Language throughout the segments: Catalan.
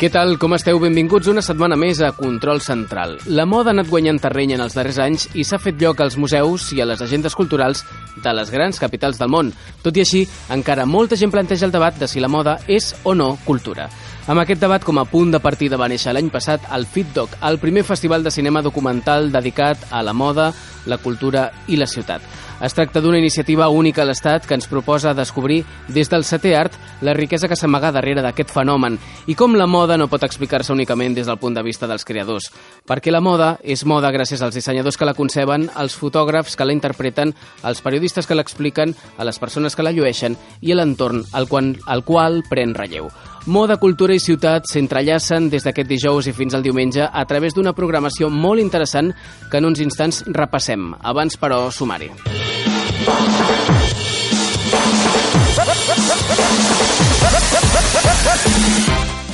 Què tal, com esteu? Benvinguts una setmana més a Control Central. La moda ha anat guanyant terreny en els darrers anys i s'ha fet lloc als museus i a les agendes culturals de les grans capitals del món. Tot i així, encara molta gent planteja el debat de si la moda és o no cultura. Amb aquest debat com a punt de partida va néixer l'any passat el FitDoc, el primer festival de cinema documental dedicat a la moda, la cultura i la ciutat. Es tracta d'una iniciativa única a l'Estat que ens proposa descobrir des del setè art la riquesa que s'amaga darrere d'aquest fenomen i com la moda no pot explicar-se únicament des del punt de vista dels creadors. Perquè la moda és moda gràcies als dissenyadors que la conceben, als fotògrafs que la interpreten, als periodistes que l'expliquen, a les persones que la llueixen i a l'entorn al, al qual pren relleu. Moda, cultura i ciutat s'entrellacen des d'aquest dijous i fins al diumenge a través d'una programació molt interessant que en uns instants repassem. Abans, però, sumari.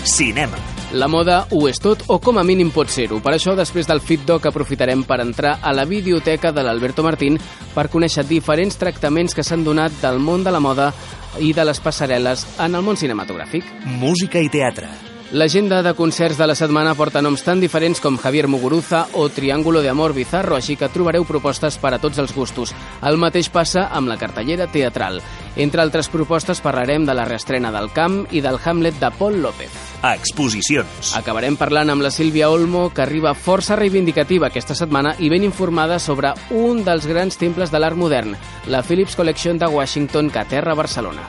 Cinema. La moda ho és tot o com a mínim pot ser-ho. Per això, després del FitDoc, aprofitarem per entrar a la videoteca de l'Alberto Martín per conèixer diferents tractaments que s'han donat del món de la moda i de les passarel·les en el món cinematogràfic. Música i teatre. L'agenda de concerts de la setmana porta noms tan diferents com Javier Muguruza o Triángulo de Amor Bizarro, així que trobareu propostes per a tots els gustos. El mateix passa amb la cartellera teatral. Entre altres propostes parlarem de la reestrena del Camp i del Hamlet de Paul López. Exposicions. Acabarem parlant amb la Sílvia Olmo, que arriba força reivindicativa aquesta setmana i ben informada sobre un dels grans temples de l'art modern, la Phillips Collection de Washington, que aterra a Barcelona.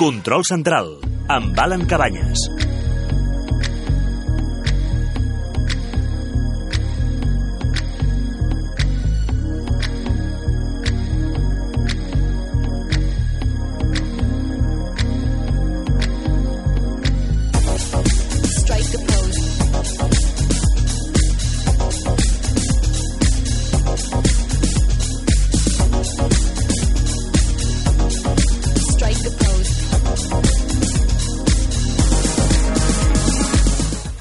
Control central. Amb Alan Cabanyes.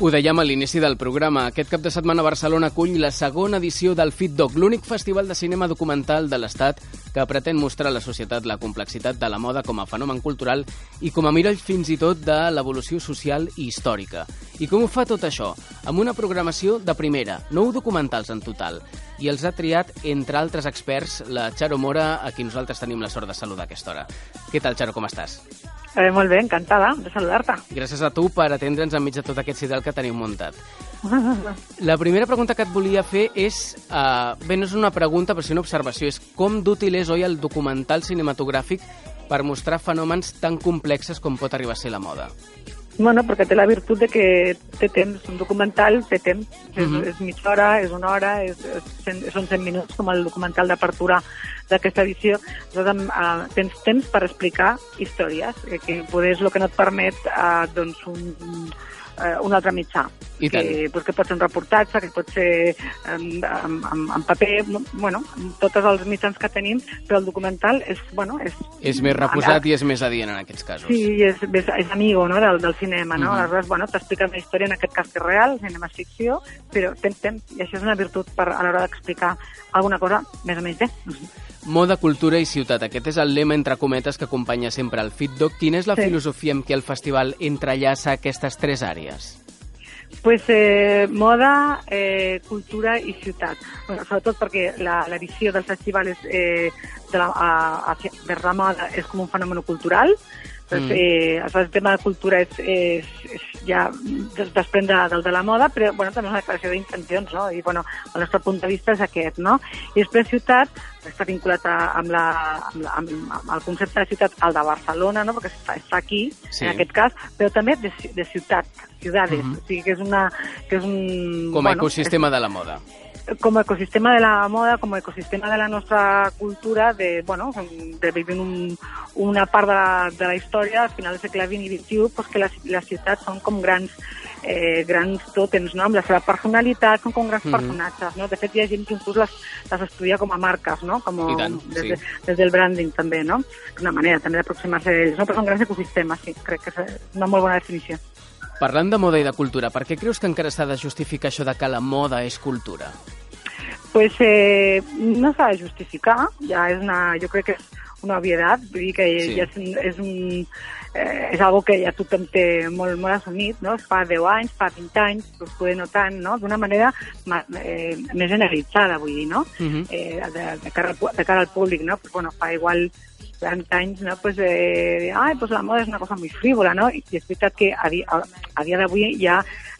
Dèiem a l'inici del programa. Aquest cap de setmana Barcelona acull la segona edició del FitDoc, l'únic festival de cinema documental de l'Estat que pretén mostrar a la societat la complexitat de la moda com a fenomen cultural i com a mirall fins i tot de l'evolució social i històrica. I com ho fa tot això? Amb una programació de primera, nou documentals en total. I els ha triat, entre altres experts, la Charo Mora, a qui nosaltres tenim la sort de saludar a aquesta hora. Què tal, Charo, com estàs? Eh, molt bé, encantada de saludar-te. Gràcies a tu per atendre'ns enmig de tot aquest sidel que teniu muntat. La primera pregunta que et volia fer és... Uh, bé, no és una pregunta, però sí una observació. És com d'útil és, oi, el documental cinematogràfic per mostrar fenòmens tan complexes com pot arribar a ser la moda? Bueno, perquè té la virtut de que té temps, un documental té temps, és, Mhm. és mitja hora, és una hora, és, és, cent- són 100 minuts, com el documental d'apertura d'aquesta edició. Aleshores, uh, tens temps per explicar històries, eh, que poder és el que no et permet uh, doncs un, uh, un altre mitjà. I tant. que, pues, que pot ser un reportatge, que pot ser en, en, en, en paper, bueno, tots els mitjans que tenim, però el documental és, bueno, és... És més reposat i és més adient en aquests casos. Sí, és, és, és amigo no, del, del cinema, no? Mhm. Aleshores, bueno, t'explica una història, en aquest cas que és real, cinema és ficció, però tens temps, i això és una virtut per, a l'hora d'explicar alguna cosa més o menys bé. Moda, cultura i ciutat. Aquest és el lema, entre cometes, que acompanya sempre el FitDoc. Quina és la Sí. filosofia amb què el festival entrellaça aquestes tres àrees? Pues eh, moda, eh, cultura i ciutat. Bueno, sobretot perquè la, la visió del festival és, eh, de la, a, a, vers la moda és com un fenomen cultural, Mm. eh, el tema de cultura és, és, és ja des, desprèn de, del de la moda, però bueno, també és una declaració d'intencions, no? I bueno, el nostre punt de vista és aquest, no? I després ciutat està vinculat a, amb, la, amb, la, amb, amb el concepte de ciutat, el de Barcelona, no? Perquè està, està aquí, Sí. en aquest cas, però també de, de ciutat, ciudades, Mhm. o sigui que és, una, que és un... Com a ecosistema de la moda. Com a ecosistema de la moda, com a ecosistema de la nostra cultura, de, bueno, de vivir un, una part de la, de la història, al final del segle XX i XXI, pues que les, les ciutats són com grans eh, grans tòtems, no? amb la seva personalitat, són com grans Mhm. personatges. No? De fet, hi ha gent que inclús les, les estudia com a marques, no? com I tant, des, sí. de, des del branding també, no? una manera també d'aproximar-se a ells. No? Però són grans ecosistemes, sí, crec que és una molt bona definició. Parlant de moda i de cultura, per què creus que encara s'ha de justificar això de que la moda és cultura? pues, eh, no s'ha de justificar, ja és una, jo crec que és una obviedat, vull dir que Sí. ja és, és un, eh, és algo que ja tothom té molt, molt assumit, no? Fa 10 anys, fa 20 anys, doncs poder no tant, no? D'una manera ma, eh, més generalitzada, vull dir, no? Mhm. eh, de, de, cara al, de cara al públic, no? Pues, bueno, fa igual 40 anys, no? Pues, eh, ai, pues la moda és una cosa muy frívola, no? I és veritat que a, di, a, a dia d'avui hi ha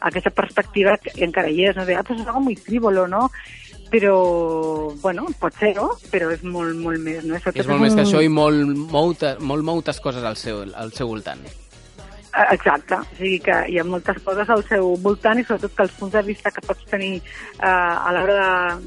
aquesta perspectiva que encara hi és, no? De, ah, pues és algo muy frívolo, no? Però, bueno, pot ser-ho, però és molt, molt més, no? És molt més que això i molt, molt moltes coses al seu, al seu voltant. Eh, Exacte, o sigui que hi ha moltes coses al seu voltant i sobretot que els punts de vista que pots tenir eh, a l'hora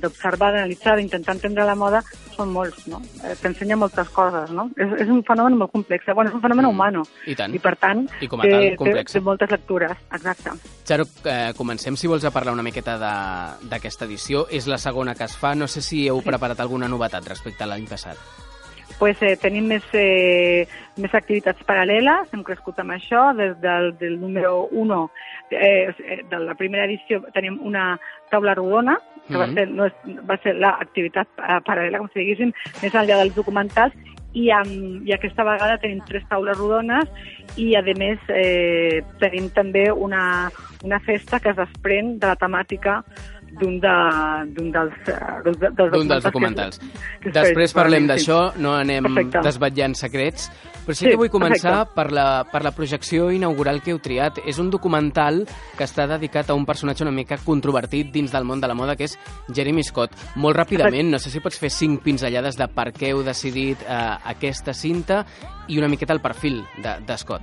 d'observar, d'analitzar, d'intentar entendre la moda són molts, no? Eh, T'ensenya moltes coses, no? És, és un fenomen molt complex, eh? bueno, és un fenomen Mm, humano i tant. i per tant I com a té, tal, té, complex. té moltes lectures, exacte. Xaro, eh, comencem, si vols, a parlar una miqueta de- d'aquesta edició. És la segona que es fa. No sé si heu preparat alguna novetat respecte a l'any passat. Pues, eh, tenim més, eh, més activitats paral·leles, hem crescut amb això, des del, del número 1 eh, de la primera edició tenim una taula rodona, que va Mhm. ser, no és, va ser l'activitat eh, paral·lela, com si diguéssim, més enllà dels documentals, i, amb, i aquesta vegada tenim tres taules rodones i, a més, eh, tenim també una, una festa que es desprèn de la temàtica d'un de, d'un dels, eh, dels, dels dels documentals. que que és Després parlem d'això, no anem Perfecte. desvetllant secrets, però sí, Sí, que vull començar perfecte. per la, per la projecció inaugural que heu triat. És un documental que està dedicat a un personatge una mica controvertit dins del món de la moda, que és Jeremy Scott. Molt ràpidament, no sé si pots fer cinc pinzellades de per què heu decidit eh, aquesta cinta i una miqueta el perfil de, de Scott.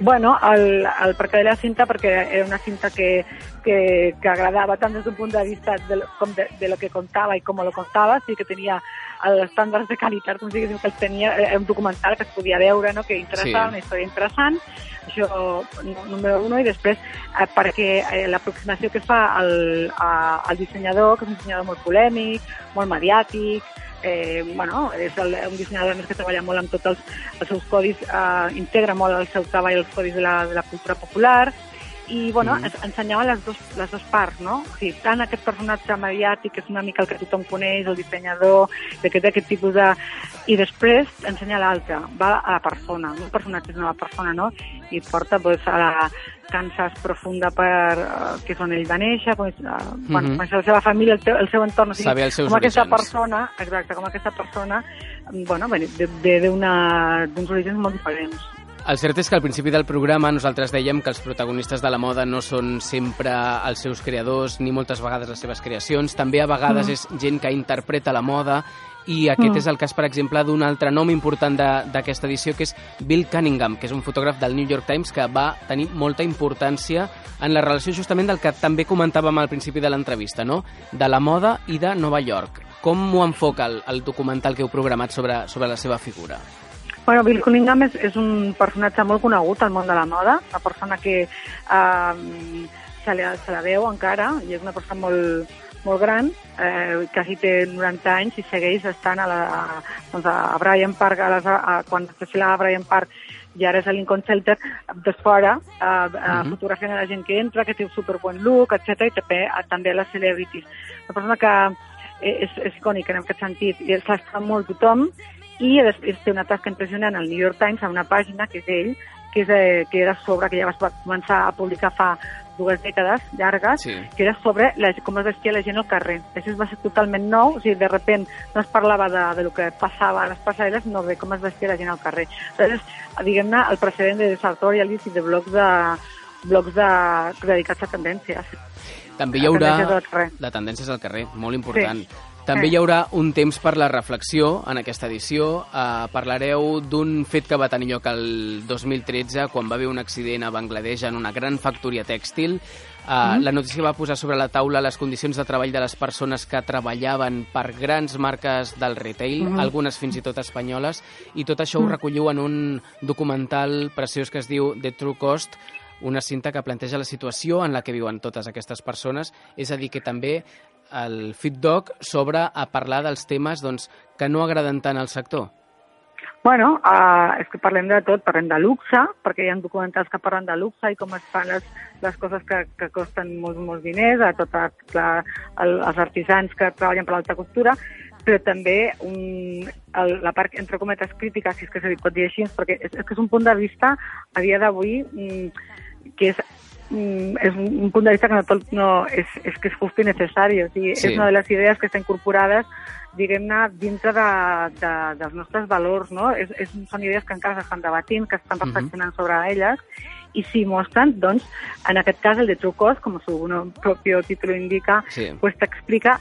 Bueno, el, el perquè de la cinta, perquè era una cinta que, que, que agradava tant des d'un punt de vista de, lo- com de, de lo que contava i com lo contava, sí que tenia els estàndards de qualitat, com diguéssim, que els tenia, era un documental que es podia veure, no? que interessava, Sí. una història interessant, això nú- número uno, i després eh, perquè eh, l'aproximació que fa al, a, al dissenyador, que és un dissenyador molt polèmic, molt mediàtic, eh, bueno, és el, un dissenyador més que treballa molt amb tots els, els seus codis, eh, integra molt el seu treball als codis de la, de la cultura popular, i bueno, ens ensenyava les dos, les dos parts, no? O sigui, tant aquest personatge mediàtic, que és una mica el que tothom coneix, el dissenyador, d'aquest d'aquest tipus de... I després ensenya l'altre, va a la persona, el personatge és una persona, no? I porta pues, a la Kansas profunda per uh, que és on ell va néixer, és, uh, bueno, Mhm. la seva família, el, teu, el seu entorn, o sigui, Saber els seus com aquesta orígens. persona, exacte, com aquesta persona, bueno, ve d'una- d'uns orígens molt diferents. El cert és que al principi del programa nosaltres dèiem que els protagonistes de la moda no són sempre els seus creadors ni moltes vegades les seves creacions. També a vegades Mm. és gent que interpreta la moda i aquest Mm. és el cas, per exemple, d'un altre nom important d'aquesta edició, que és Bill Cunningham, que és un fotògraf del New York Times que va tenir molta importància en la relació justament del que també comentàvem al principi de l'entrevista, no? de la moda i de Nova York. Com ho enfoca el, el documental que heu programat sobre, sobre la seva figura? Bueno, Bill Cunningham és, és un personatge molt conegut al món de la moda, una persona que eh, se, la, se la veu encara, i és una persona molt, molt gran, eh, quasi té 90 anys i segueix estant a, la, a, doncs a Bryant Park, a les, a, quan es desfilava a Bryant Park i ara és a Lincoln Center, de fora, eh, eh, Mhm. fotografiant a la gent que entra, que té un superbon look, etc i també, eh, també a les celebrities. Una persona que eh, és, és icònica en aquest sentit i s'està molt tothom i després té una tasca impressionant al New York Times, a una pàgina que és ell, que, és, eh, que era sobre, que ja va començar a publicar fa dues dècades llargues, Sí. que era sobre la, com es vestia la gent al carrer. Això va ser totalment nou, o sigui, de repent no es parlava de, de lo que passava a les passarel·les, no de com es vestia la gent al carrer. Llavors, diguem-ne, el precedent de sartorials i de blogs de, blogs de, dedicats a tendències. També hi La haurà... La tendència és al carrer, molt important. Sí. També Sí. hi haurà un temps per la reflexió en aquesta edició. Uh, parlareu d'un fet que va tenir lloc el 2013, quan va haver un accident a Bangladesh en una gran factoria tèxtil. Uh, La notícia va posar sobre la taula les condicions de treball de les persones que treballaven per grans marques del retail, Mhm. algunes fins i tot espanyoles, i tot això ho recolliu en un documental preciós que es diu The True Cost, una cinta que planteja la situació en la que viuen totes aquestes persones, és a dir, que també el FitDoc s'obre a parlar dels temes doncs, que no agraden tant al sector. Bueno, uh, és que parlem de tot, parlem de luxe, perquè hi ha documentals que parlen de luxe i com es fan les, les coses que, que costen molts, molts diners, a tot la, el, els artisans que treballen per l'alta costura, però també un, el, la part, entre cometes, crítica, si és que se pot dir així, perquè és, és que és un punt de vista a dia d'avui mm, que és mm, és un un punt de vista que no, tot, no és, és que és justo i necessari. O sigui, Sí. És una de les idees que estan incorporades diguem-ne, dintre de, de, dels nostres valors, no? És, és, són idees que encara s'estan debatint, que estan Mhm. reflexionant sobre elles, i s'hi mostren, doncs, en aquest cas, el de True Cost, com su no, propio títol indica, Sí. pues t'explica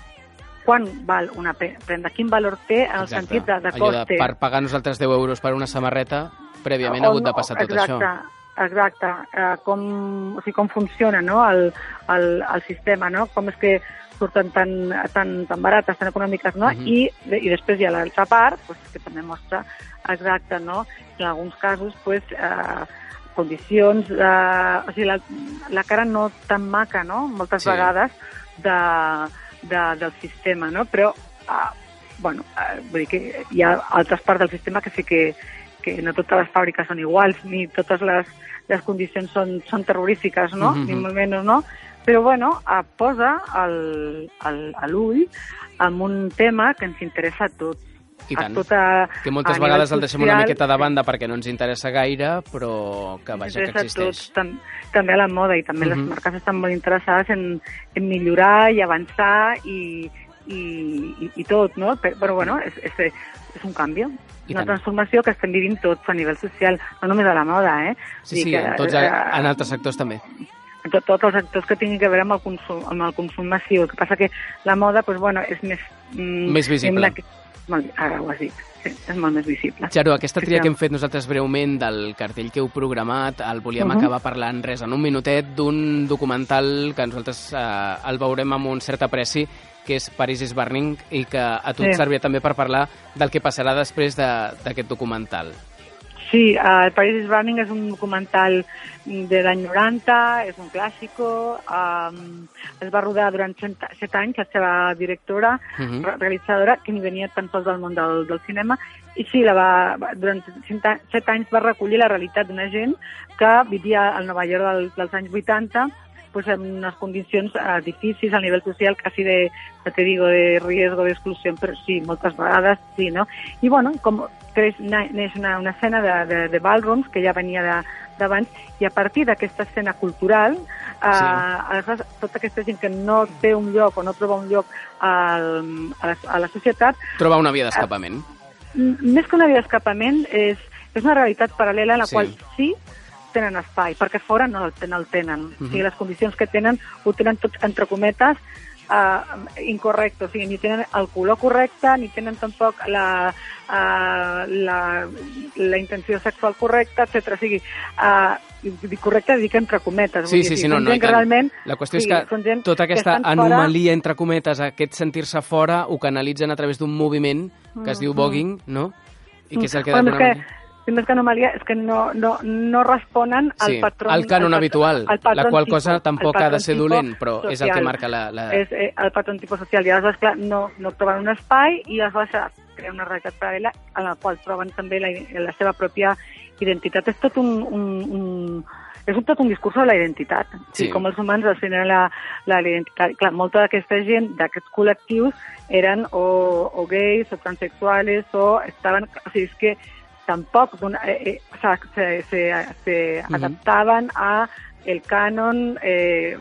quan val una pre- prenda, quin valor té en el sentit de, de Allò coste. de, per pagar nosaltres 10 euros per una samarreta, prèviament ha hagut de passar tot exacte, això. Exacte, uh, com, o sigui, com funciona no? el, el, el sistema, no? com és que surten tan, tan, tan barates, tan econòmiques, no? Mhm. I, I després hi ha l'altra part, pues, que també mostra exacte, no? en alguns casos, pues, uh, condicions, uh, o sigui, la, la cara no tan maca, no?, moltes Sí. vegades, de, de, del sistema, no? Però, uh, bueno, uh, vull dir que hi ha altres parts del sistema que sí que, que no totes les fàbriques són iguals, ni totes les, les condicions són, són terrorífiques, no? Mhm. Ni molt menys, no? Però, bueno, eh, posa l'ull amb un tema que ens interessa a tots. I A tant. tota, Que moltes vegades el deixem una miqueta de banda perquè no ens interessa gaire, però que vaja que existeix. tots, tam també a la moda i també Mhm. les marques estan molt interessades en, en millorar i avançar i, i, i, i tot, no? Però bueno, és, és, és un canvi, I una tant. transformació que estem vivint tots a nivell social, no només a la moda, eh? Sí, sí, dir en, que, tots, eh, en altres sectors també. en tot, tots els actors que tinguin que veure amb el consum, amb el consum massiu. El que passa que la moda, doncs, bueno, és més... Mm, Més visible. que- bé, ara ho has dit, sí, és molt més visible. Xaro, aquesta tria que hem fet nosaltres breument del cartell que heu programat, el volíem Mhm. acabar parlant res en un minutet d'un documental que nosaltres eh, el veurem amb un cert apreci, que és Paris is Burning, i que a tu et Sí. servia també per parlar del que passarà després de- d'aquest documental. Sí, uh, el Paris is Burning és un documental de l'any 90, és un clàssico, um, es va rodar durant 7 anys, la seva directora, Mhm. re- realitzadora, que ni venia tan sols del món del, del cinema, i sí, la va, durant 7 anys va recollir la realitat d'una gent que vivia al Nova York del, dels anys 80 pues, en unes condicions eh, difícils a nivell social, quasi de, ja te digo, de riesgo, d'exclusió, però sí, moltes vegades sí, no? I bueno, com creix, na- neix una, una escena de, de, de ballrooms que ja venia de, d'abans, i a partir d'aquesta escena cultural, eh, Sí. aleshores, tota aquesta gent que no té un lloc o no troba un lloc al, a, la, a la societat, Troba una via d'escapament. m- més que una via d'escapament, és, és una realitat paral·lela en la Sí. qual sí tenen espai, perquè fora no el, no el tenen. O sigui, les condicions que tenen ho tenen tot, entre cometes, uh, incorrecte. O sigui, ni tenen el color correcte, ni tenen tampoc la, uh, la, la intenció sexual correcta, etc. O sigui, uh, dic correcte dic entre cometes. Sí, vull sí, dir, sí, no, no, que realment... La qüestió sí, és que gent tota que aquesta fora- anomalia, entre cometes, aquest sentir-se fora, ho canalitzen a través d'un moviment que es diu voguing, no? I que és el que Bueno, és que, sí, més que anomalia, és que no, no, no responen al Sí, patró... al cànon habitual, al la qual tipus, cosa tampoc ha de ser dolent, però és el que social. marca la... la... És eh, el patró tipus social. I aleshores, clar, no, no troben un espai i aleshores crea una realitat paral·lela en la qual troben també la, la seva pròpia identitat. És tot un, un, un és un, tot un discurs sobre la identitat. Sí. I com els humans al final la, la, la identitat. Clar, molta d'aquesta gent, d'aquests col·lectius, eren o, o gais o transexuales o estaven... O sigui, és que tampoc dona- eh, eh, o sea, se, se, se Mhm. adaptaven a el canon eh,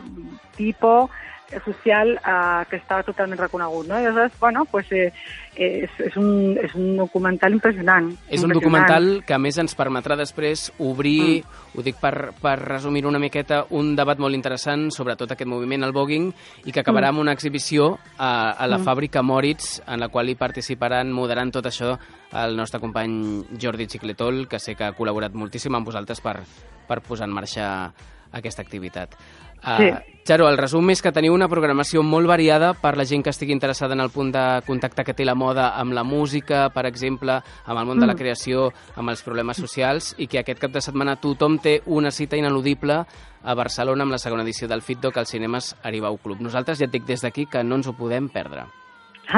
tipo eh, social eh, que estava totalment reconegut. No? I aleshores, bueno, pues, eh, és, és, un, és un documental impressionant. És un impressionant. documental que a més ens permetrà després obrir, mm. ho dic per, per resumir una miqueta, un debat molt interessant sobre tot aquest moviment, el voguing, i que acabarà amb una exhibició a, a la Mm. fàbrica Moritz, en la qual hi participaran, moderant tot això, el nostre company Jordi Xicletol, que sé que ha col·laborat moltíssim amb vosaltres per, per posar en marxa aquesta activitat. Uh, Sí. Xaro, el resum és que teniu una programació molt variada per la gent que estigui interessada en el punt de contacte que té la moda amb la música, per exemple, amb el món de la Mm. creació, amb els problemes socials, i que aquest cap de setmana tothom té una cita ineludible a Barcelona amb la segona edició del FitDoc als cinemes Aribau Club. Nosaltres ja et dic des d'aquí que no ens ho podem perdre.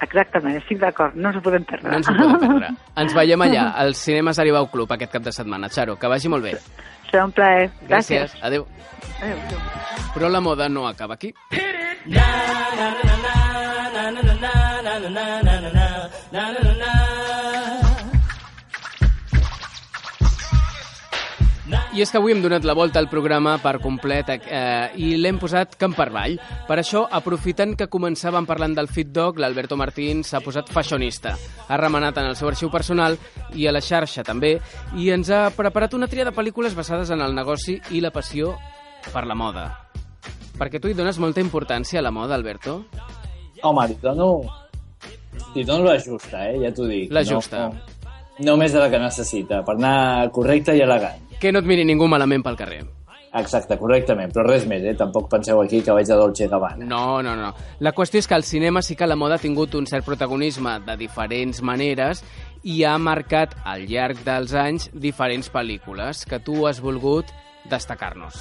Exactament, estic d'acord, no ens ho podem perdre. No ens ho podem perdre. Ens veiem allà, al Cinema Saribau Club, aquest cap de setmana. Xaro, que vagi molt bé. Serà un plaer. Gràcies. Gràcies. Adéu. Adéu. adéu. Però la moda no acaba aquí. I és que avui hem donat la volta al programa per complet eh, i l'hem posat camp per avall. Per això, aprofitant que començàvem parlant del Fit Dog, l'Alberto Martín s'ha posat fashionista. Ha remenat en el seu arxiu personal i a la xarxa també i ens ha preparat una tria de pel·lícules basades en el negoci i la passió per la moda. Perquè tu hi dones molta importància a la moda, Alberto. Home, li dono... Li dono la justa, eh? Ja t'ho dic. La justa. No, no més de la que necessita, per anar correcte i elegant. Que no et miri ningú malament pel carrer. Exacte, correctament, però res més, eh? Tampoc penseu aquí que vaig a Dolce Gabbana. No, no, no. La qüestió és que al cinema sí que la moda ha tingut un cert protagonisme de diferents maneres i ha marcat al llarg dels anys diferents pel·lícules que tu has volgut destacar-nos.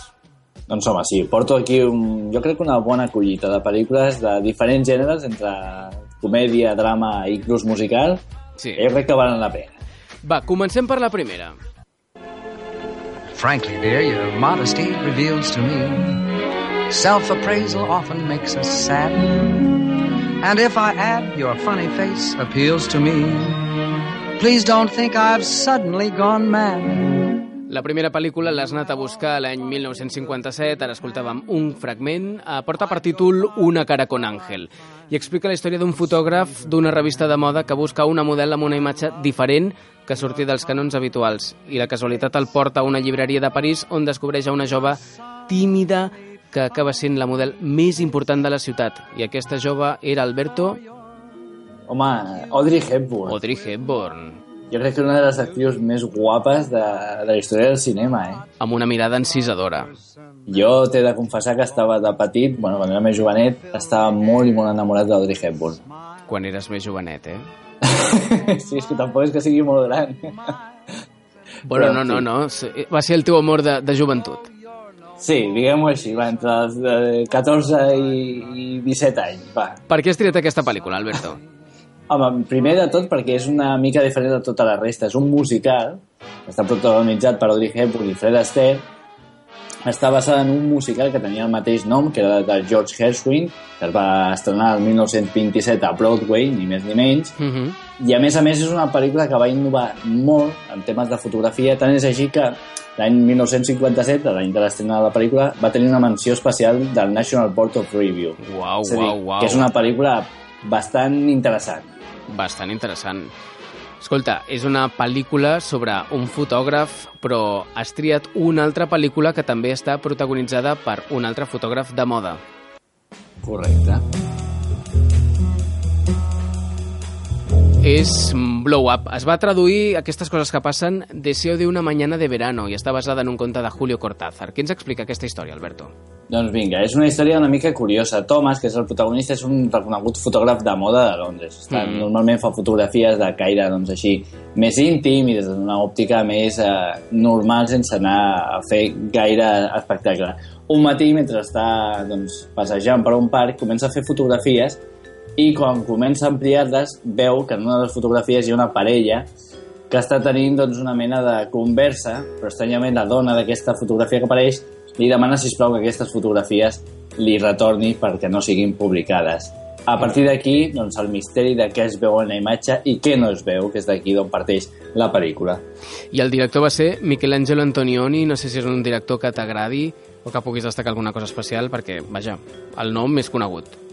Doncs home, sí, porto aquí un, jo crec que una bona collita de pel·lícules de diferents gèneres, entre comèdia, drama i inclús musical, Sí. que jo crec que valen la pena. Va, comencem per la primera. Frankly, dear, your modesty reveals to me self appraisal often makes us sad. And if I add your funny face appeals to me, please don't think I've suddenly gone mad. La primera pel·lícula l'has anat a buscar l'any 1957, ara escoltàvem un fragment, eh, porta per títol Una cara con Ángel, i explica la història d'un fotògraf d'una revista de moda que busca una model amb una imatge diferent que sortir dels canons habituals, i la casualitat el porta a una llibreria de París on descobreix a una jove tímida que acaba sent la model més important de la ciutat, i aquesta jove era Alberto Home, Audrey Hepburn. Audrey Hepburn, Jo crec que una de les actrius més guapes de, de la història del cinema, eh? amb una mirada encisadora. Jo t'he de confessar que estava de petit, bueno, quan era més jovenet, estava molt i molt enamorat d'Audrey Hepburn. Quan eres més jovenet, eh? sí, és que tampoc és que sigui molt gran. Bueno, Però no, no, no. Va ser el teu amor de, de joventut. Sí, diguem-ho així, va, entre els de 14 i, i 17 anys, va. Per què has triat aquesta pel·lícula, Alberto? Home, primer de tot perquè és una mica diferent de tota la resta. És un musical, està protagonitzat per Audrey Hepburn i Fred Astaire, està basada en un musical que tenia el mateix nom, que era de George Gershwin, que es va estrenar el 1927 a Broadway, ni més ni menys, Uh -huh. i a més a més és una pel·lícula que va innovar molt en temes de fotografia, tant és així que l'any 1957, l'any de l'estrena de la pel·lícula, va tenir una menció especial del National Board of Review. Uau, és a dir, uau, uau. que és una pel·lícula bastant interessant. Bastant interessant. Escolta, és una pel·lícula sobre un fotògraf, però has triat una altra pel·lícula que també està protagonitzada per un altre fotògraf de moda. Correcte. És Blow Up. Es va traduir aquestes coses que passen Deseo de una mañana de verano i està basada en un conte de Julio Cortázar. Què ens explica aquesta història, Alberto? Doncs vinga, és una història una mica curiosa. Thomas, que és el protagonista, és un reconegut fotògraf de moda de Londres. Està, Mm. Normalment fa fotografies de caire, doncs així, més íntim i des d'una òptica més eh, normal sense anar a fer gaire espectacle. Un matí, mentre està doncs, passejant per un parc, comença a fer fotografies i quan comença a ampliar-les veu que en una de les fotografies hi ha una parella que està tenint doncs, una mena de conversa, però estranyament la dona d'aquesta fotografia que apareix li demana, si plau que aquestes fotografies li retorni perquè no siguin publicades. A partir d'aquí, doncs, el misteri de què es veu en la imatge i què no es veu, que és d'aquí d'on parteix la pel·lícula. I el director va ser Michelangelo Antonioni, no sé si és un director que t'agradi o que puguis destacar alguna cosa especial, perquè, vaja, el nom és conegut.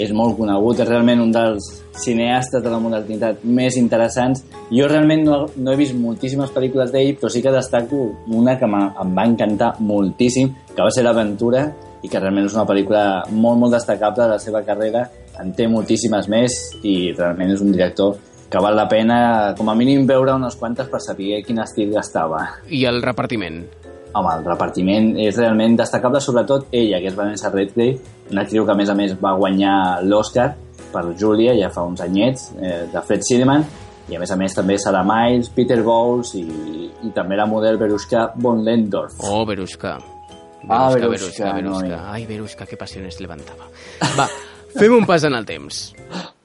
És molt conegut, és realment un dels cineastes de la modernitat més interessants. Jo realment no, no he vist moltíssimes pel·lícules d'ell, però sí que destaco una que em va encantar moltíssim, que va ser l'Aventura, i que realment és una pel·lícula molt, molt destacable de la seva carrera. En té moltíssimes més i realment és un director que val la pena, com a mínim, veure unes quantes per saber quin estil gastava. I el repartiment. Home, el repartiment és realment destacable, sobretot ella, que és Vanessa Redgrave, una actriu que a més a més va guanyar l'Oscar per Julia ja fa uns anyets, eh, de Fred Cineman, i a més a més també Sarah Miles, Peter Bowles i, i també la model Berushka von Lendorf. Oh, Berushka. Ah, Berushka, Berushka, Berushka, noi. Ay, Berushka, qué pasiones levantaba. Va, Fem un pas en el temps.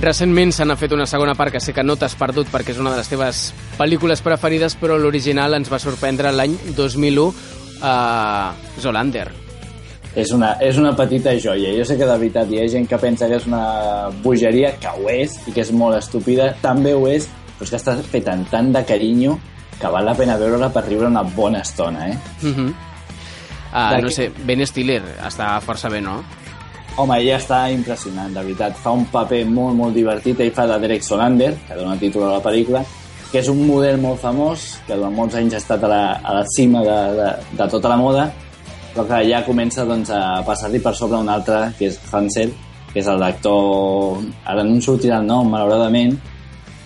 Recentment se n'ha fet una segona part que sé que no t'has perdut perquè és una de les teves pel·lícules preferides, però l'original ens va sorprendre l'any 2001 a Zolander. És una, és una petita joia. Jo sé que de veritat hi ha gent que pensa que és una bogeria, que ho és, i que és molt estúpida. També ho és, però és que està feta amb tant de carinyo que val la pena veure-la per riure una bona estona, eh? Uh -huh. uh, no sé, Ben Stiller està força bé, no? Home, ja està impressionant, de veritat. Fa un paper molt, molt divertit. Ell fa de Derek Solander, que dona títol a la pel·lícula, que és un model molt famós, que durant molts anys ha estat a la, a la cima de, de, de tota la moda, però que ja comença doncs, a passar-li per sobre un altre, que és Hansel, que és el d'actor... Ara no em sortirà el nom, malauradament.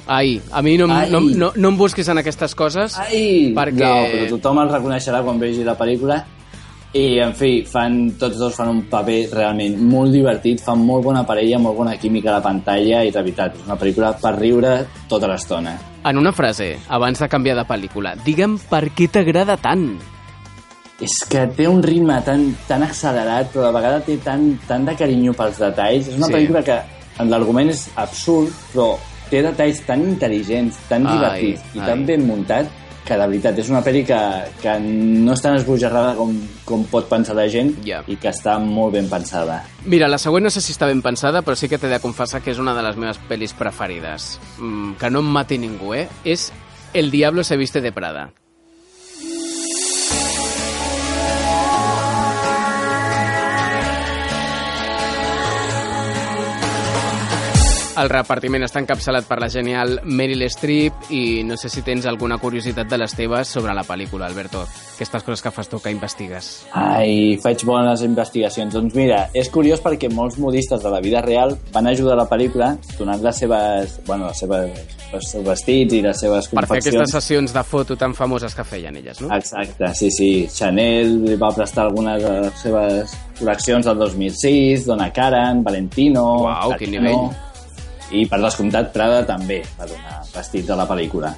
Ai, a mi no, Ai. no, no, no em busquis en aquestes coses. Ai! Perquè- No, però tothom el reconeixerà quan vegi la pel·lícula. I, en fi, fan, tots dos fan un paper realment molt divertit, fan molt bona parella, molt bona química a la pantalla i, de veritat, és una pel·lícula per riure tota l'estona. En una frase, abans de canviar de pel·lícula, digue'm per què t'agrada tant. És que té un ritme tan, tan accelerat, però a vegades té tant, tant de carinyo pels detalls. És una Sí. pel·lícula que en l'argument és absurd, però té detalls tan intel·ligents, tan Ai, divertits i ai. tan ben muntat que de veritat és una pel·li que, que no és tan esbojarrada com, com pot pensar la gent Ja. i que està molt ben pensada. Mira, la següent no sé si està ben pensada, però sí que t'he de confessar que és una de les meves pel·lis preferides. Mm, que no em mati ningú, eh? És El diablo se viste de Prada. El repartiment està encapçalat per la genial Meryl Streep i no sé si tens alguna curiositat de les teves sobre la pel·lícula, Alberto. Aquestes coses que fas tu, que investigues. Ai, faig bones investigacions. Doncs mira, és curiós perquè molts modistes de la vida real van ajudar a la pel·lícula donant les seves, bueno, les seves, els seus vestits i les seves Per fer confeccions. aquestes sessions de foto tan famoses que feien elles, no? Exacte, sí, sí. Chanel li va prestar algunes de les seves col·leccions del 2006, Donna Karan, Valentino... Uau, quin Valentino. nivell. I, per descomptat, Prada també va donar vestits a la pel·lícula.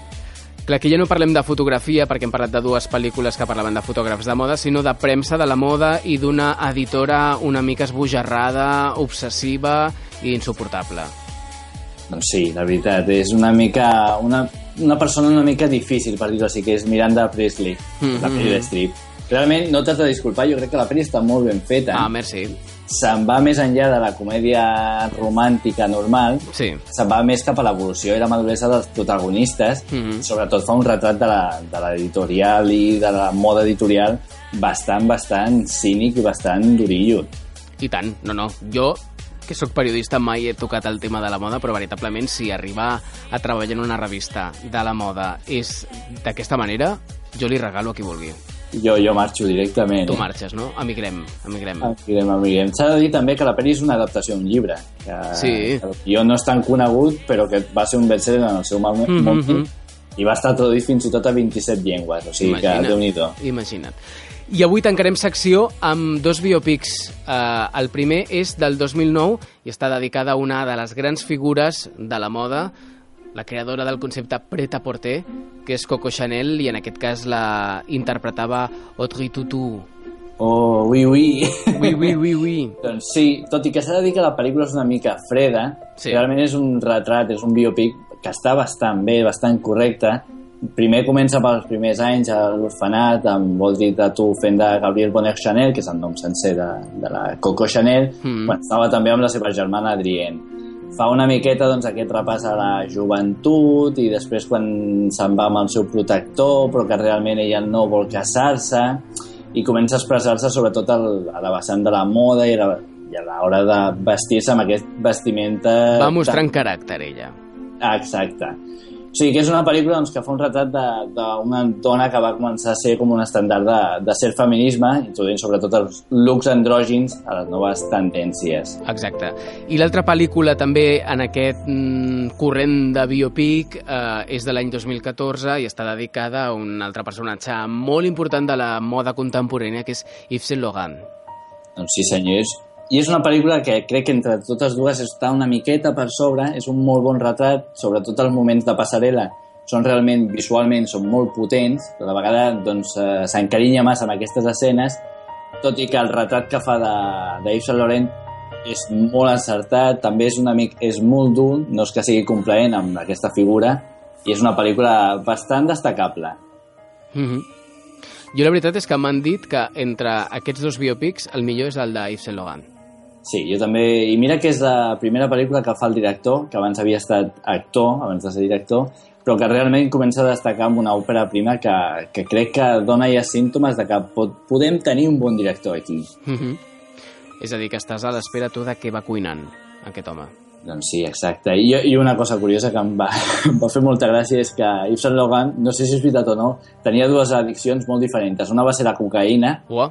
Clar, aquí ja no parlem de fotografia, perquè hem parlat de dues pel·lícules que parlaven de fotògrafs de moda, sinó de premsa de la moda i d'una editora una mica esbojarrada, obsessiva i insuportable. Doncs sí, la veritat, és una mica... Una, una persona una mica difícil, per dir-ho així, que és Miranda Priestley, Mhm. la pel·li de Strip. Realment, no t'has de disculpar, jo crec que la pel·li està molt ben feta. Ah, merci. Se'n va més enllà de la comèdia romàntica normal, Sí. se'n va més cap a l'evolució i la maduresa dels protagonistes. Mhm. Sobretot fa un retrat de la- de l'editorial i de la moda editorial bastant, bastant cínic i bastant durillo. I tant, no, no. Jo, que sóc periodista, mai he tocat el tema de la moda, però veritablement si arribar a treballar en una revista de la moda és d'aquesta manera, jo li regalo a qui vulgui. Jo, jo marxo directament. Tu marxes, no? Emigrem, emigrem. Amiguem, amiguem. S'ha de dir també que la pel·li és una adaptació d'un llibre. Que, Sí. que guió no és tan conegut, però que va ser un best-seller en el seu moment moment mhm. i va estar traduït fins i tot a 27 llengües. O sigui Imagina't. que, déu-n'hi-do. Imagina't. I avui tancarem secció amb dos biopics. Uh, el primer és del 2009 i està dedicada a una de les grans figures de la moda, la creadora del concepte pret-à-porter, que és Coco Chanel, i en aquest cas la interpretava Audrey Tautou. Oh, ui, ui. Ui, ui, ui, ui. doncs sí, tot i que s'ha de dir que la pel·lícula és una mica freda, Sí. realment és un retrat, és un biopic que està bastant bé, bastant correcte. Primer comença pels primers anys a l'orfenat amb Audrey Tautou fent de Gabriel Bonner Chanel, que és el nom sencer de, de la Coco Chanel, Mm. quan estava també amb la seva germana Adrienne. Fa una miqueta doncs, aquest repàs a la joventut i després quan se'n va amb el seu protector però que realment ella no vol casar-se i comença a expressar-se sobretot al, a la vessant de la moda i a la- i a l'hora de vestir-se amb aquest vestimenta... Va mostrant caràcter, ella. Exacte. O sigui que és una pel·lícula doncs, que fa un retrat de- d'una dona que va començar a ser com un estàndard de, de ser feminisme, introduint sobretot els looks andrògins a les noves tendències. Exacte. I l'altra pel·lícula també en aquest mm, corrent de biopic eh, és de l'any 2014 i està dedicada a un altre personatge molt important de la moda contemporània que és Yves Saint Laurent. Doncs sí, senyors. I és una pel·lícula que crec que entre totes dues està una miqueta per sobre, és un molt bon retrat, sobretot els moments de passarel·la són realment, visualment, són molt potents, però de vegada doncs, eh, s'encarinya massa amb aquestes escenes, tot i que el retrat que fa de, de Yves Saint Laurent és molt encertat, també és, una mica, és molt dur, no és que sigui complaent amb aquesta figura, i és una pel·lícula bastant destacable. Mhm. Jo la veritat és que m'han dit que entre aquests dos biopics el millor és el de Yves Saint Laurent. Sí, jo també... I mira que és la primera pel·lícula que fa el director, que abans havia estat actor, abans de ser director, però que realment comença a destacar amb una òpera prima que, que crec que dona ja símptomes de que pot, podem tenir un bon director aquí. Mhm. És a dir, que estàs a l'espera tu de què va cuinant aquest home. Doncs sí, exacte. I, I una cosa curiosa que em va, em va fer molta gràcia és que Yves Saint Laurent, no sé si és veritat o no, tenia dues addiccions molt diferents. Una va ser la cocaïna, Ua,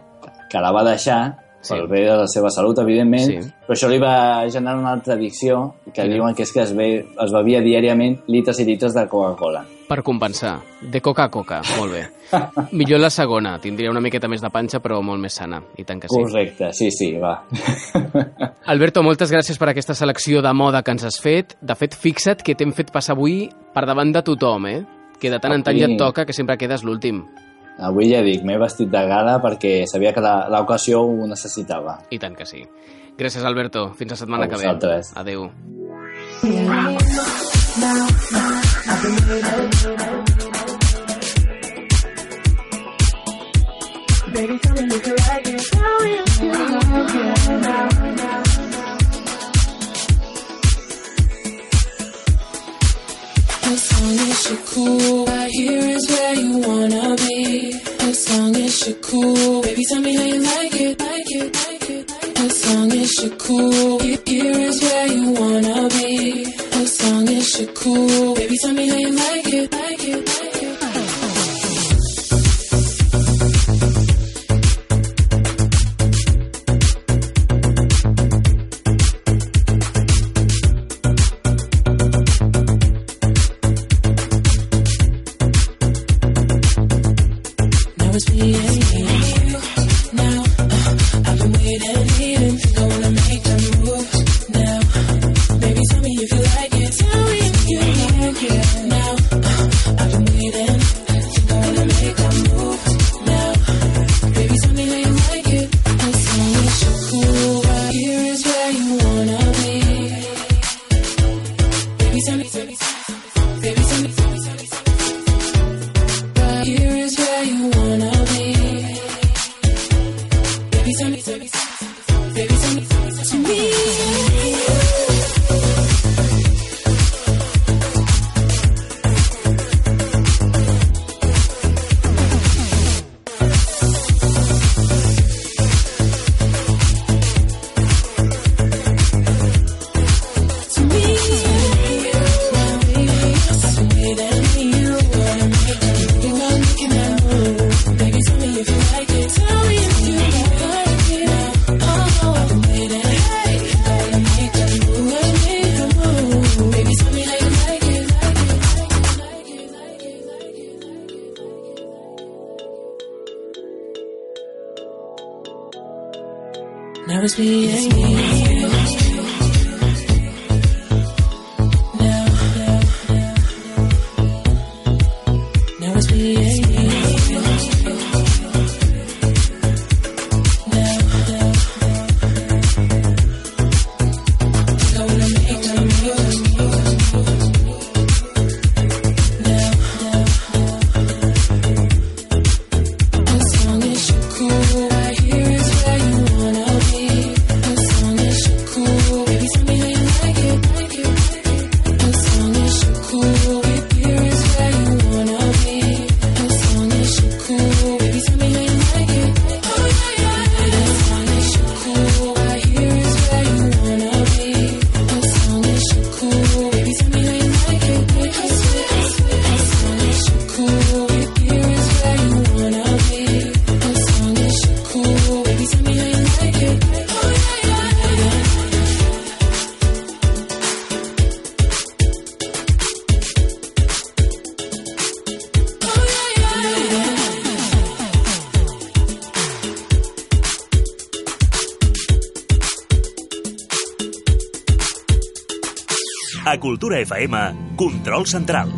que la va deixar Sí. pel bé de la seva salut, evidentment, Sí. però això li va generar una altra addicció que Quina? diuen que és que es, ve, es bevia diàriament litres i litres de Coca-Cola. per compensar. De coca a coca, molt bé. Millor la segona, tindria una miqueta més de panxa, però molt més sana, i tant que sí. Correcte, sí, sí, va. Alberto, moltes gràcies per aquesta selecció de moda que ens has fet. De fet, fixa't que t'hem fet passar avui per davant de tothom, eh? Que de tant en tant ja et toca, que sempre quedes l'últim. Avui ja dic, m'he vestit de gala perquè sabia que la- l'ocasió ho necessitava. I tant que sí. Gràcies, Alberto. Fins la setmana A que ve. vosaltres. Adéu. As long as you're cool, right here is where you wanna be. As long as you're cool, baby, tell me how you like it, like it, like it. As long as you're cool, he- here is where you wanna be. As long as you're cool, baby, tell me how you like it, like it. To me. Cultura FM, Control Central.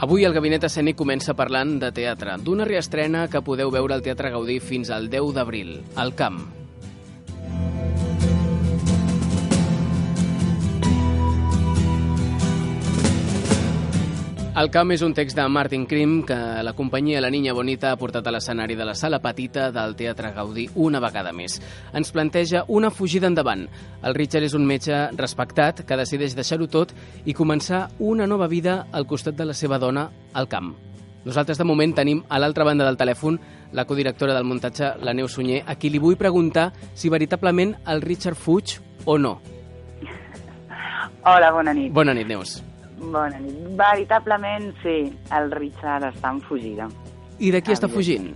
Avui el Gabinet Escènic comença parlant de teatre, d'una reestrena que podeu veure al Teatre Gaudí fins al 10 d'abril, al Camp, El camp és un text de Martin Krim que la companyia La Niña Bonita ha portat a l'escenari de la sala petita del Teatre Gaudí una vegada més. Ens planteja una fugida endavant. El Richard és un metge respectat que decideix deixar-ho tot i començar una nova vida al costat de la seva dona al camp. Nosaltres, de moment, tenim a l'altra banda del telèfon la codirectora del muntatge, la Neus Sunyer, a qui li vull preguntar si veritablement el Richard fuig o no. Hola, bona nit. Bona nit, Neus. Bona nit. Veritablement, sí, el Richard està en fugida. I de qui està fugint?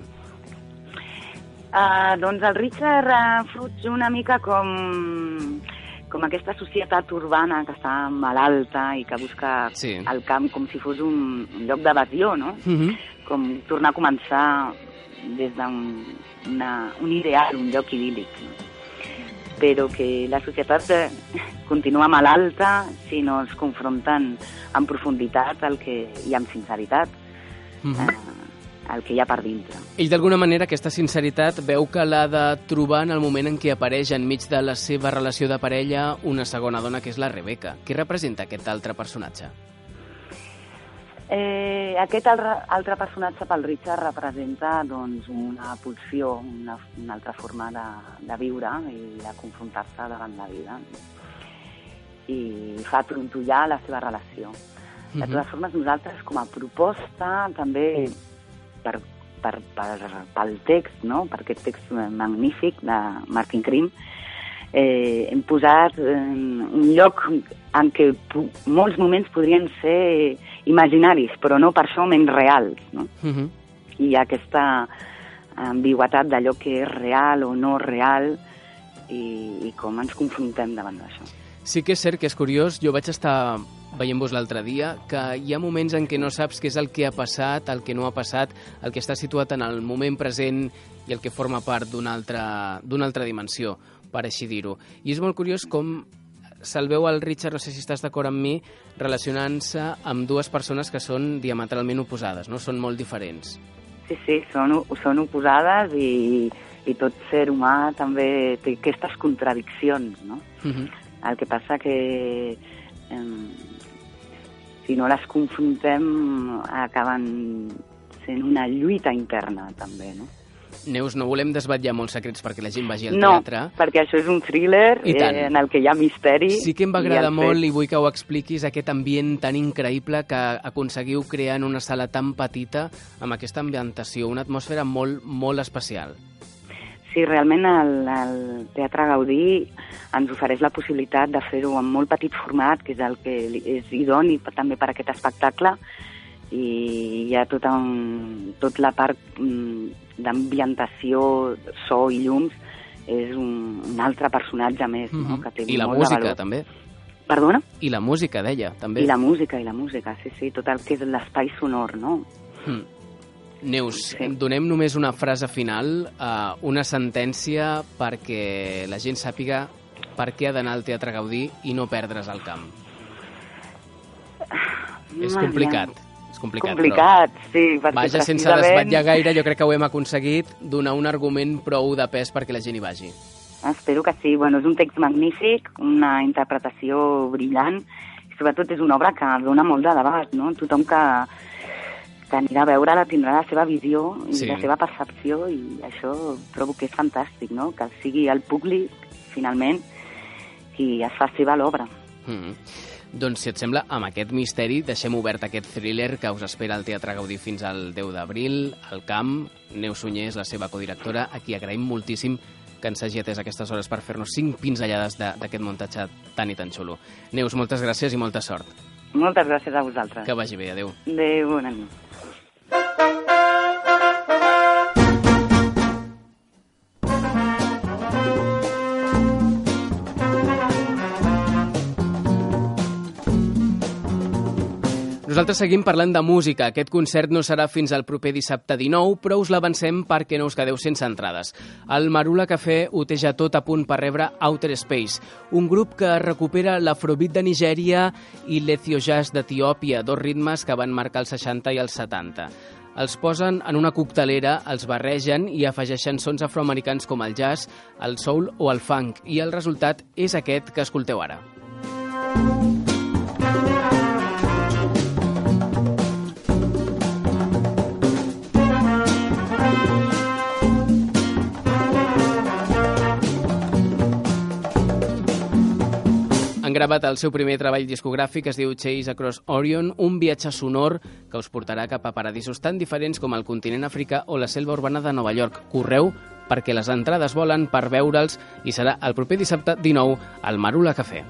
Uh, doncs el Richard uh, fuig una mica com, com aquesta societat urbana que està malalta i que busca Sí. el camp com si fos un, un lloc d'evasió, no? Uh -huh. Com tornar a començar des d'un un ideal, un lloc idíl·lic. No? Però que la societat eh, continua malalta si no es confronten en profunditat el que, i amb sinceritat Uh -huh. eh, el que hi ha per dintre. Ell, d'alguna manera, aquesta sinceritat veu que l'ha de trobar en el moment en què apareix enmig de la seva relació de parella una segona dona, que és la Rebeca. Què representa aquest altre personatge? Eh, aquest altre, personatge pel Richard representa doncs, una pulsió, una, una altra forma de, de viure i de confrontar-se davant la vida. I fa trontollar la seva relació. De Mhm. totes formes, nosaltres, com a proposta, també per, per, per, pel text, no? per aquest text magnífic de Martin Krim, eh, hem posat eh, un lloc en què molts moments podrien ser imaginaris, però no per això menys reals. No? Uh -huh. I aquesta ambigüetat d'allò que és real o no real i, i com ens confrontem davant d'això. Sí que és cert que és curiós, jo vaig estar veient-vos l'altre dia, que hi ha moments en què no saps què és el que ha passat, el que no ha passat, el que està situat en el moment present i el que forma part d'una altra, altra dimensió, per així dir-ho. I és molt curiós com se'l veu al Richard, no sé si estàs d'acord amb mi, relacionant-se amb dues persones que són diametralment oposades, no? Són molt diferents. Sí, sí, són, són oposades i, i tot ser humà també té aquestes contradiccions, no? Uh -huh. El que passa que eh, si no les confrontem acaben sent una lluita interna també, no? Neus, no volem desvetllar molts secrets perquè la gent vagi al no, teatre. perquè això és un thriller I eh, en el que hi ha misteri. Sí que em va i agradar el molt fet- i vull que ho expliquis, aquest ambient tan increïble que aconseguiu crear en una sala tan petita amb aquesta ambientació, una atmosfera molt, molt especial. Sí, realment el, el Teatre Gaudí ens ofereix la possibilitat de fer-ho en molt petit format, que és el que és idoni també per aquest espectacle, i hi ha tot, un, tot la part mm, d'ambientació, so i llums, és un, un altre personatge més, no? Mhm. que té I la molt de música, valor. també. Perdona? I la música, deia, també. I la música, i la música, sí, sí, tot el que és l'espai sonor, no? Mm. Neus, Sí. donem només una frase final, uh, una sentència perquè la gent sàpiga per què ha d'anar al Teatre Gaudí i no perdre's el camp. És Ah, complicat. És complicat, Complicat, sí, però... perquè Vaja, sense desvetllar gaire, jo crec que ho hem aconseguit donar un argument prou de pes perquè la gent hi vagi. Espero que sí. Bueno, és un text magnífic, una interpretació brillant, i sobretot és una obra que dona molt de debat, no? Tothom que, que anirà a veure-la tindrà la seva visió i Sí. la seva percepció, i això trobo que és fantàstic, no? Que sigui el públic, finalment, qui es fa seva l'obra. Mm. Doncs, si et sembla, amb aquest misteri deixem obert aquest thriller que us espera al Teatre Gaudí fins al 10 d'abril, al camp. Neus Sunyer és la seva codirectora, a qui agraïm moltíssim que ens hagi atès aquestes hores per fer-nos cinc pinzellades de- d'aquest muntatge tan i tan xulo. Neus, moltes gràcies i molta sort. Moltes gràcies a vosaltres. Que vagi bé, adeu. Adéu, bona nit. Nosaltres seguim parlant de música. Aquest concert no serà fins al proper dissabte 19, però us l'avancem perquè no us quedeu sense entrades. El Marula Café ho té ja tot a punt per rebre Outer Space, un grup que recupera l'afrobeat de Nigèria i l'ethio jazz d'Etiòpia, dos ritmes que van marcar els 60 i els 70. Els posen en una coctelera, els barregen i afegeixen sons afroamericans com el jazz, el soul o el funk, i el resultat és aquest que escolteu ara. Gravat el seu primer treball discogràfic, es diu Chase Across Orion, un viatge sonor que us portarà cap a paradisos tan diferents com el continent africà o la selva urbana de Nova York. Correu perquè les entrades volen per veure'ls i serà el proper dissabte 19 al Marula Café.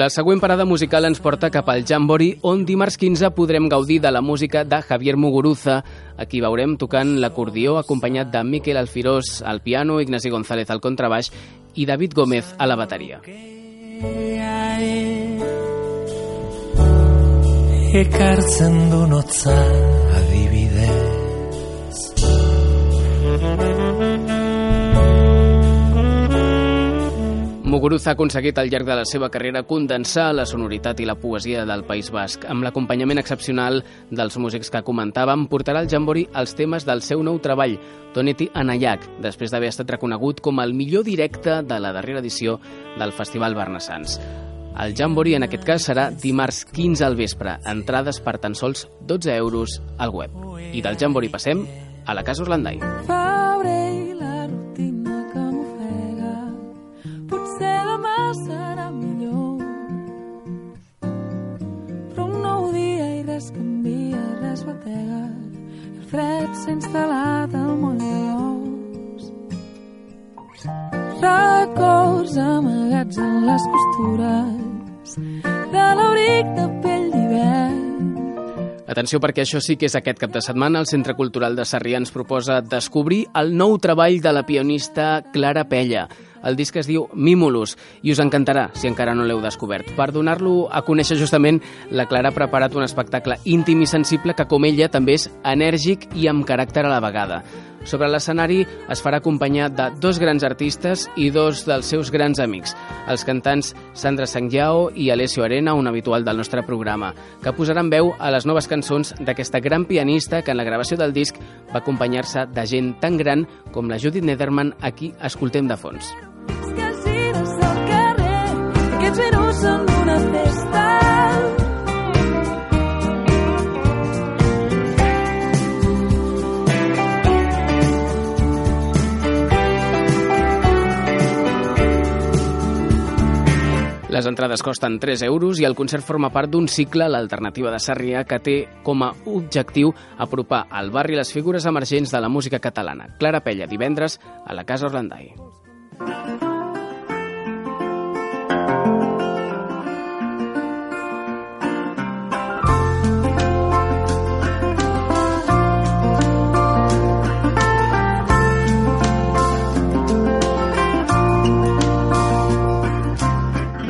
La següent parada musical ens porta cap al Jambori, on dimarts 15 podrem gaudir de la música de Javier Muguruza. Aquí veurem tocant l'acordió acompanyat de Miquel Alfirós al piano, Ignasi González al contrabaix i David Gómez a la bateria. ekartzen du notza adibidez Muguruza ha aconseguit al llarg de la seva carrera condensar la sonoritat i la poesia del País Basc. Amb l'acompanyament excepcional dels músics que comentàvem, portarà al Jambori els temes del seu nou treball, Toneti Anayak, després d'haver estat reconegut com el millor directe de la darrera edició del Festival Barnassans. El Jambori, en aquest cas, serà dimarts 15 al vespre. Entrades per tan sols 12 euros al web. I del Jambori passem a la Casa Orlandai. Febrer batega i el fred s'ha instal·lat al moll de l'os records amagats en les costures de l'abric de pell d'hivern Atenció perquè això sí que és aquest cap de setmana. El Centre Cultural de Sarrià ens proposa descobrir el nou treball de la pianista Clara Pella. El disc es diu Mimulus i us encantarà si encara no l'heu descobert. Per donar-lo a conèixer justament, la Clara ha preparat un espectacle íntim i sensible que, com ella, també és enèrgic i amb caràcter a la vegada. Sobre l'escenari es farà acompanyar de dos grans artistes i dos dels seus grans amics, els cantants Sandra Sangyao i Alessio Arena, un habitual del nostre programa, que posaran veu a les noves cançons d'aquesta gran pianista que en la gravació del disc va acompanyar-se de gent tan gran com la Judith Nederman, a qui escoltem de fons. Al carrer aquests minuts són una festa Les entrades costen 3 euros i el concert forma part d'un cicle, l'Alternativa de Sarrià, que té com a objectiu apropar al barri les figures emergents de la música catalana. Clara Pella, divendres, a la Casa Orlandai.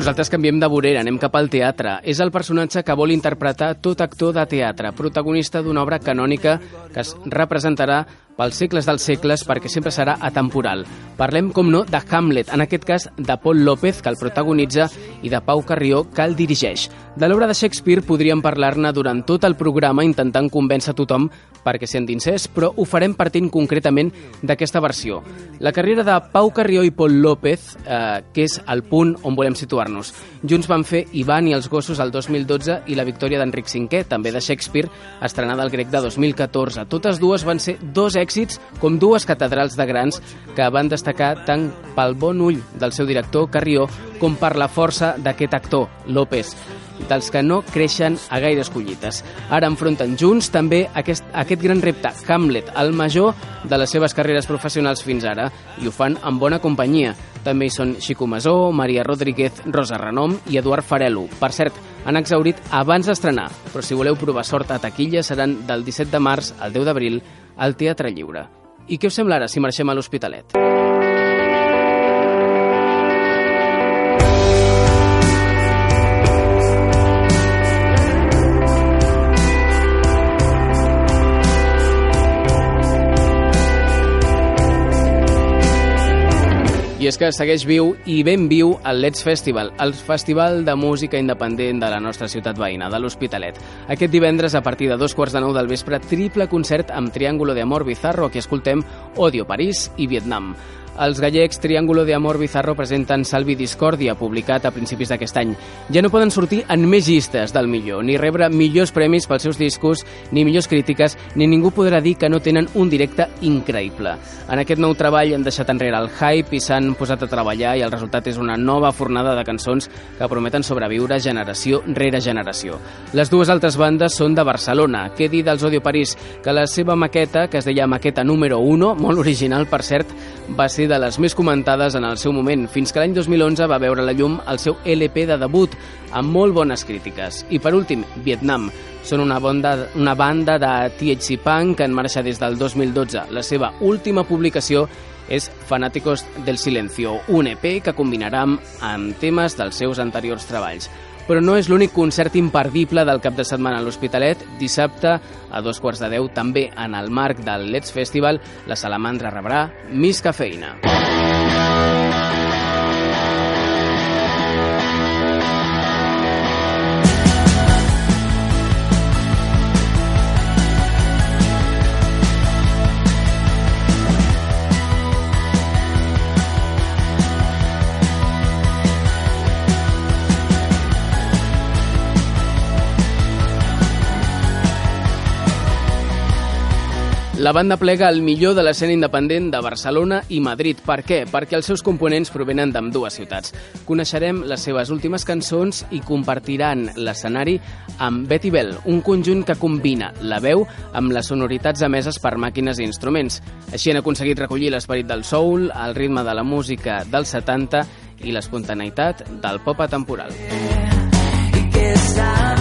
Nosaltres canviem de vorera, anem cap al teatre. És el personatge que vol interpretar tot actor de teatre, protagonista d'una obra canònica que es representarà pels segles dels segles perquè sempre serà atemporal. Parlem, com no, de Hamlet, en aquest cas de Paul López, que el protagonitza, i de Pau Carrió, que el dirigeix. De l'obra de Shakespeare podríem parlar-ne durant tot el programa intentant convèncer tothom perquè s'hi endinsés, però ho farem partint concretament d'aquesta versió. La carrera de Pau Carrió i Paul López, eh, que és el punt on volem situar-nos. Junts van fer Ivan i els gossos el 2012 i la victòria d'Enric V, també de Shakespeare, estrenada al grec de 2014. Totes dues van ser dos èxits èxits com dues catedrals de grans que van destacar tant pel bon ull del seu director, Carrió, com per la força d'aquest actor, López dels que no creixen a gaires collites. Ara enfronten junts també aquest, aquest gran repte, Hamlet, el major de les seves carreres professionals fins ara, i ho fan amb bona companyia. També hi són Xico Masó, Maria Rodríguez, Rosa Renom i Eduard Farelo. Per cert, han exaurit abans d'estrenar, però si voleu provar sort a taquilla seran del 17 de març al 10 d'abril al Teatre Lliure. I què us sembla ara si marxem a l'Hospitalet? I és que segueix viu i ben viu el Let's Festival, el festival de música independent de la nostra ciutat veïna, de l'Hospitalet. Aquest divendres, a partir de dos quarts de nou del vespre, triple concert amb Triángulo de Amor Bizarro, aquí escoltem Odio París i Vietnam. Els gallecs Triángulo de Amor Bizarro presenten Salvi Discòrdia, publicat a principis d'aquest any. Ja no poden sortir en més llistes del millor, ni rebre millors premis pels seus discos, ni millors crítiques, ni ningú podrà dir que no tenen un directe increïble. En aquest nou treball han deixat enrere el hype i s'han posat a treballar i el resultat és una nova fornada de cançons que prometen sobreviure generació rere generació. Les dues altres bandes són de Barcelona. Què dir dels Odio París? Que la seva maqueta, que es deia maqueta número 1, molt original per cert, va ser de les més comentades en el seu moment, fins que l'any 2011 va veure la llum el seu LP de debut, amb molt bones crítiques. I per últim, Vietnam. Són una banda, una banda de THC Punk en marxa des del 2012. La seva última publicació és Fanáticos del Silencio, un EP que combinarà amb temes dels seus anteriors treballs. Però no és l'únic concert imperdible del cap de setmana a l'Hospitalet. Dissabte, a dos quarts de deu, també en el marc del Let's Festival, la Salamandra rebrà Miss Cafeïna. La banda plega el millor de l'escena independent de Barcelona i Madrid. Per què? Perquè els seus components provenen d'ambdues ciutats. Coneixerem les seves últimes cançons i compartiran l'escenari amb Betty Bell, un conjunt que combina la veu amb les sonoritats emeses per màquines i instruments. Així han aconseguit recollir l'esperit del soul, el ritme de la música dels 70 i l'espontaneïtat del pop atemporal. y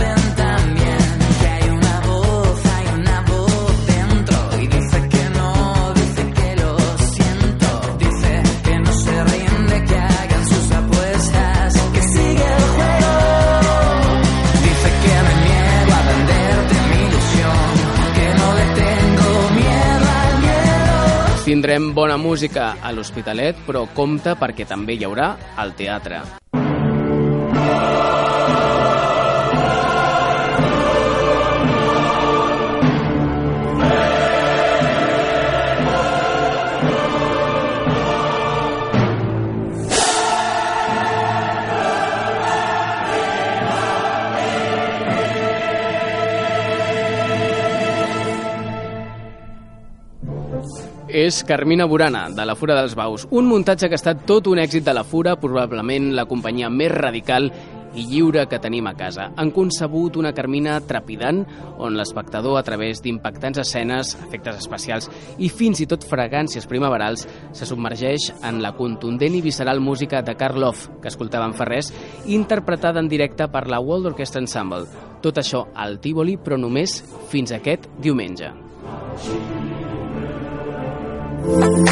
Tindrem bona música a l'Hospitalet, però compte perquè també hi haurà al teatre. És Carmina Burana, de la Fura dels Baus. Un muntatge que ha estat tot un èxit de la Fura, probablement la companyia més radical i lliure que tenim a casa. Han concebut una Carmina trepidant, on l'espectador, a través d'impactants escenes, efectes especials i fins i tot fragàncies primaverals, se submergeix en la contundent i visceral música de Karl Love, que escoltàvem fa res, interpretada en directe per la World Orchestra Ensemble. Tot això al Tívoli, però només fins aquest diumenge. Thank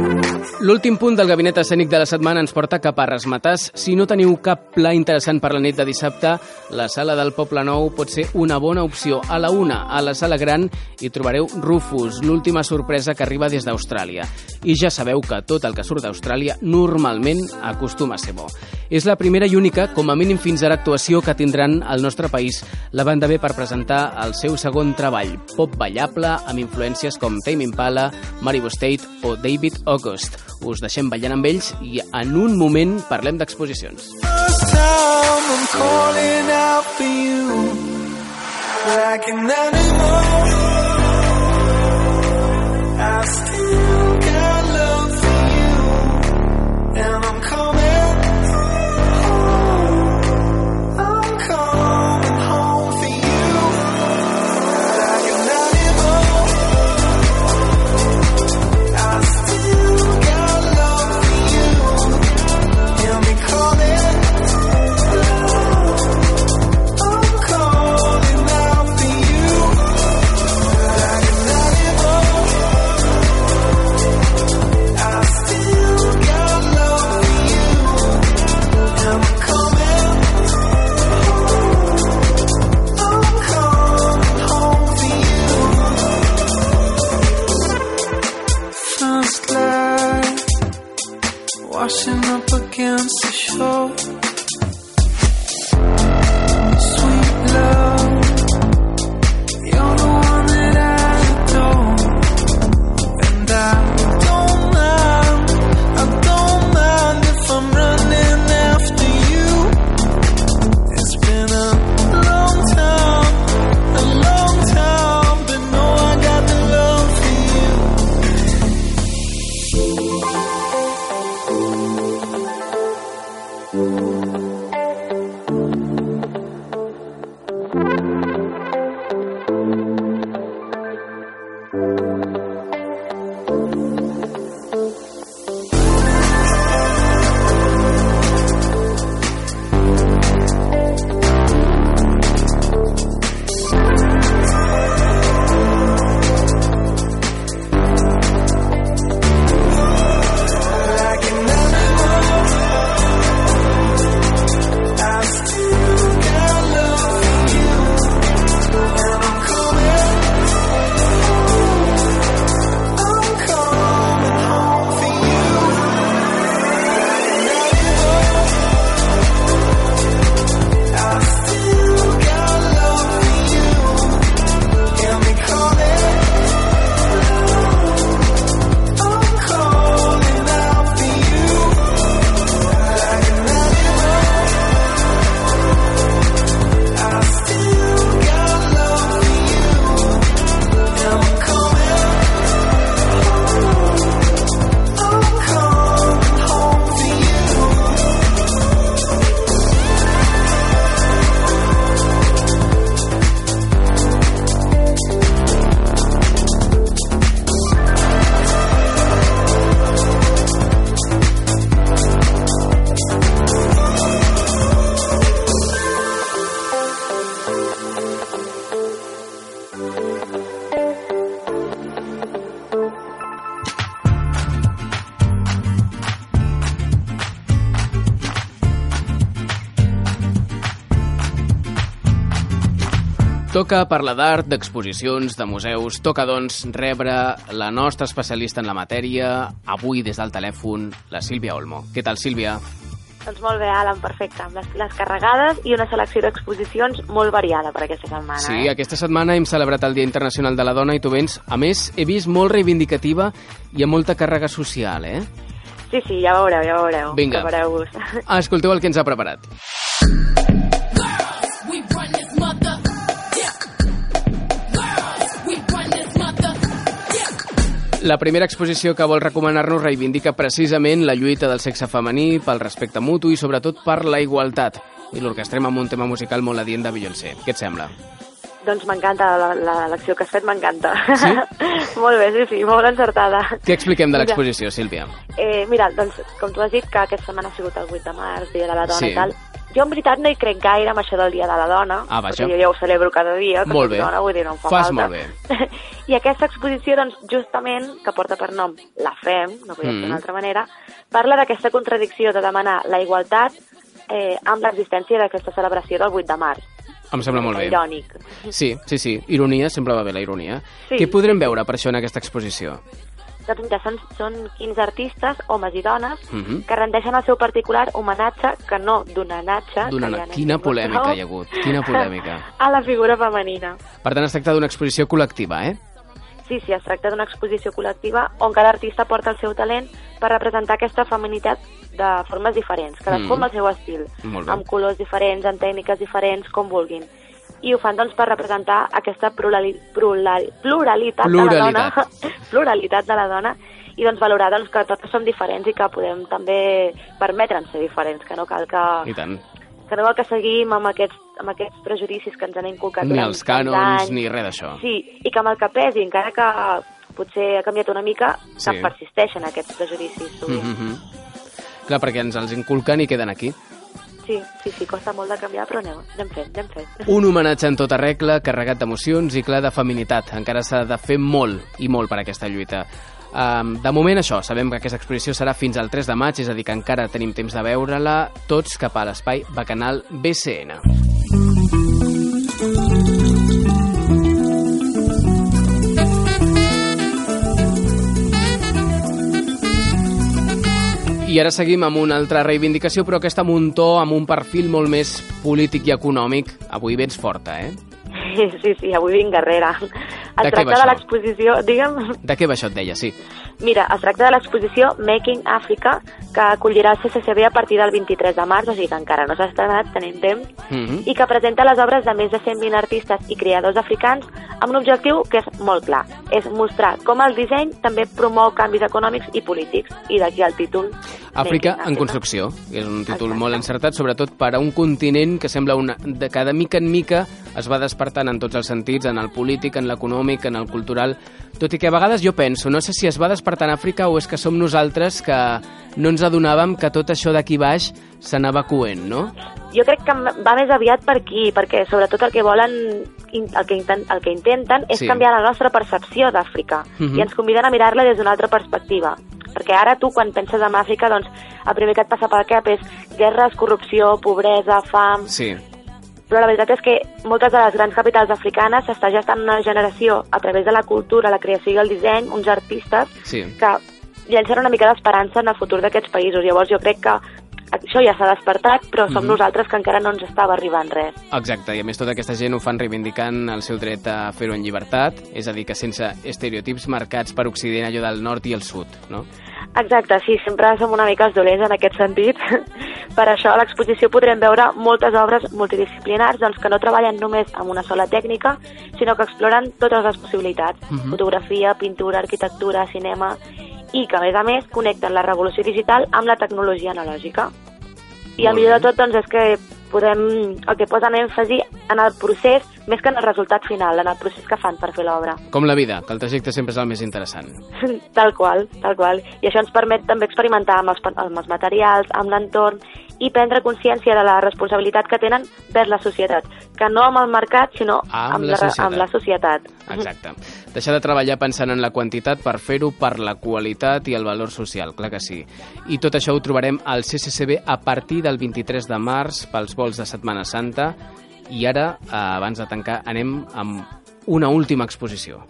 you. L'últim punt del gabinet escènic de la setmana ens porta cap a Resmatàs. Si no teniu cap pla interessant per la nit de dissabte, la sala del Poble Nou pot ser una bona opció. A la una, a la sala gran, hi trobareu Rufus, l'última sorpresa que arriba des d'Austràlia. I ja sabeu que tot el que surt d'Austràlia normalment acostuma a ser bo. És la primera i única, com a mínim fins ara, actuació que tindran al nostre país la banda B per presentar el seu segon treball, pop ballable, amb influències com Tame Impala, Maribo State o David August. Us deixem ballant amb ells i en un moment parlem d'exposicions. like an animal. Toca parlar d'art, d'exposicions, de museus. Toca, doncs, rebre la nostra especialista en la matèria, avui des del telèfon, la Sílvia Olmo. Què tal, Sílvia? Doncs molt bé, Alan, perfecte. Amb les, les carregades i una selecció d'exposicions molt variada per aquesta setmana. Sí, eh? aquesta setmana hem celebrat el Dia Internacional de la Dona i tu vens, a més, he vist molt reivindicativa i amb molta càrrega social, eh? Sí, sí, ja veureu, ja veureu. Vinga. Escolteu el que ens ha preparat. La primera exposició que vol recomanar-nos reivindica precisament la lluita del sexe femení pel respecte mutu i sobretot per la igualtat. I l'orquestrem amb un tema musical molt adient de Beyoncé. Què et sembla? doncs m'encanta la, la, l'acció que has fet, m'encanta. Sí? molt bé, sí, sí, molt encertada. Què expliquem de l'exposició, Sílvia? Eh, mira, doncs, com tu has dit, que aquesta setmana ha sigut el 8 de març, Dia de la Dona Sí. i tal, jo en veritat no hi crec gaire amb això del Dia de la Dona, Ah, vaja. perquè jo ja ho celebro cada dia, que Molt bé. dona, vull dir, no em fa Fas falta. molt bé. I aquesta exposició, doncs, justament, que porta per nom La Fem, no podia Mm. d'una altra manera, parla d'aquesta contradicció de demanar la igualtat eh, amb l'existència d'aquesta celebració del 8 de març. Em sembla molt bé. Irònic. Sí, sí, sí. Ironia, sempre va bé la ironia. Sí. Què podrem veure per això en aquesta exposició? Doncs mira, són, són 15 artistes, homes i dones, Mhm. que rendeixen el seu particular homenatge, que no donanatge... Que ja Quina polèmica prou, hi ha hagut, quina polèmica. a la figura femenina. Per tant, es tracta d'una exposició col·lectiva, eh? Sí, sí, es tracta d'una exposició col·lectiva on cada artista porta el seu talent per representar aquesta feminitat de formes diferents, cadascú Mm. amb el seu estil, amb colors diferents, amb tècniques diferents, com vulguin. I ho fan doncs, per representar aquesta plurali, plurali, pluralitat, de la Pluralitat. dona, pluralitat de la dona i doncs valorar doncs, que totes som diferents i que podem també permetre'ns ser diferents, que no cal que, I tant. que no cal que seguim amb aquests, amb aquests prejudicis que ens han inculcat Ni els cànons, anys. ni res d'això. Sí, i que amb el que pesi, encara que potser ha canviat una mica, Sí. que persisteixen aquests prejudicis. sovint. Mm -hmm. Clar, perquè ens els inculquen i queden aquí. Sí, sí, sí, costa molt de canviar, però anem, anem fent, anem fent. Un homenatge en tota regla, carregat d'emocions i clar de feminitat. Encara s'ha de fer molt i molt per aquesta lluita. Um, de moment això, sabem que aquesta exposició serà fins al 3 de maig, és a dir, que encara tenim temps de veure-la tots cap a l'espai bacanal BCN. I ara seguim amb una altra reivindicació, però aquesta amb un to, amb un perfil molt més polític i econòmic. Avui vens forta, eh? Sí, sí, sí, avui vinc guerrera. De Es va tracta de l'exposició, digue'm, De què va això et deia, sí? Mira, es tracta de l'exposició Making Africa, que acollirà el CCCB a partir del 23 de març, o sigui que encara no s'ha estrenat, tenim temps, Mm -hmm. i que presenta les obres de més de 120 artistes i creadors africans amb un objectiu que és molt clar, és mostrar com el disseny també promou canvis econòmics i polítics, i d'aquí el títol. Àfrica en construcció. És un títol molt encertat, sobretot per a un continent que sembla una, de cada mica en mica es va despertant en tots els sentits, en el polític, en l'econòmic, en el cultural, tot i que a vegades jo penso, no sé si es va despertar en Àfrica o és que som nosaltres que no ens adonàvem que tot això d'aquí baix s'anava coent, no? Jo crec que va més aviat per aquí, perquè sobretot el que volen, el que, inten, el que intenten és Sí. canviar la nostra percepció d'Àfrica Mhm. i ens conviden a mirar-la des d'una altra perspectiva. Perquè ara tu, quan penses en Àfrica, doncs el primer que et passa pel cap és guerres, corrupció, pobresa, fam... Sí. Però la veritat és que moltes de les grans capitals africanes s'està gestant una generació a través de la cultura, la creació i el disseny, uns artistes Sí. que llancen una mica d'esperança en el futur d'aquests països. Llavors jo crec que això ja s'ha despertat, però som Mhm. nosaltres que encara no ens estava arribant res. Exacte, i a més tota aquesta gent ho fan reivindicant el seu dret a fer-ho en llibertat, és a dir, que sense estereotips marcats per Occident, allò del nord i el sud, no? Exacte, sí, sempre som una mica els dolents en aquest sentit. per això a l'exposició podrem veure moltes obres multidisciplinars doncs, que no treballen només amb una sola tècnica, sinó que exploren totes les possibilitats, Mhm. fotografia, pintura, arquitectura, cinema, i que a més a més connecten la revolució digital amb la tecnologia analògica. I el millor de tot doncs, és que podem, el que posen èmfasi en el procés més que en el resultat final, en el procés que fan per fer l'obra. Com la vida, que el trajecte sempre és el més interessant. tal qual, tal qual. I això ens permet també experimentar amb els, amb els materials, amb l'entorn i prendre consciència de la responsabilitat que tenen vers la societat, que no amb el mercat, sinó Amb la la, societat. amb la societat. Exacte. Deixar de treballar pensant en la quantitat per fer-ho per la qualitat i el valor social, clar que sí. I tot això ho trobarem al CCCB a partir del 23 de març pels vols de Setmana Santa i ara, eh, abans de tancar, anem amb una última exposició.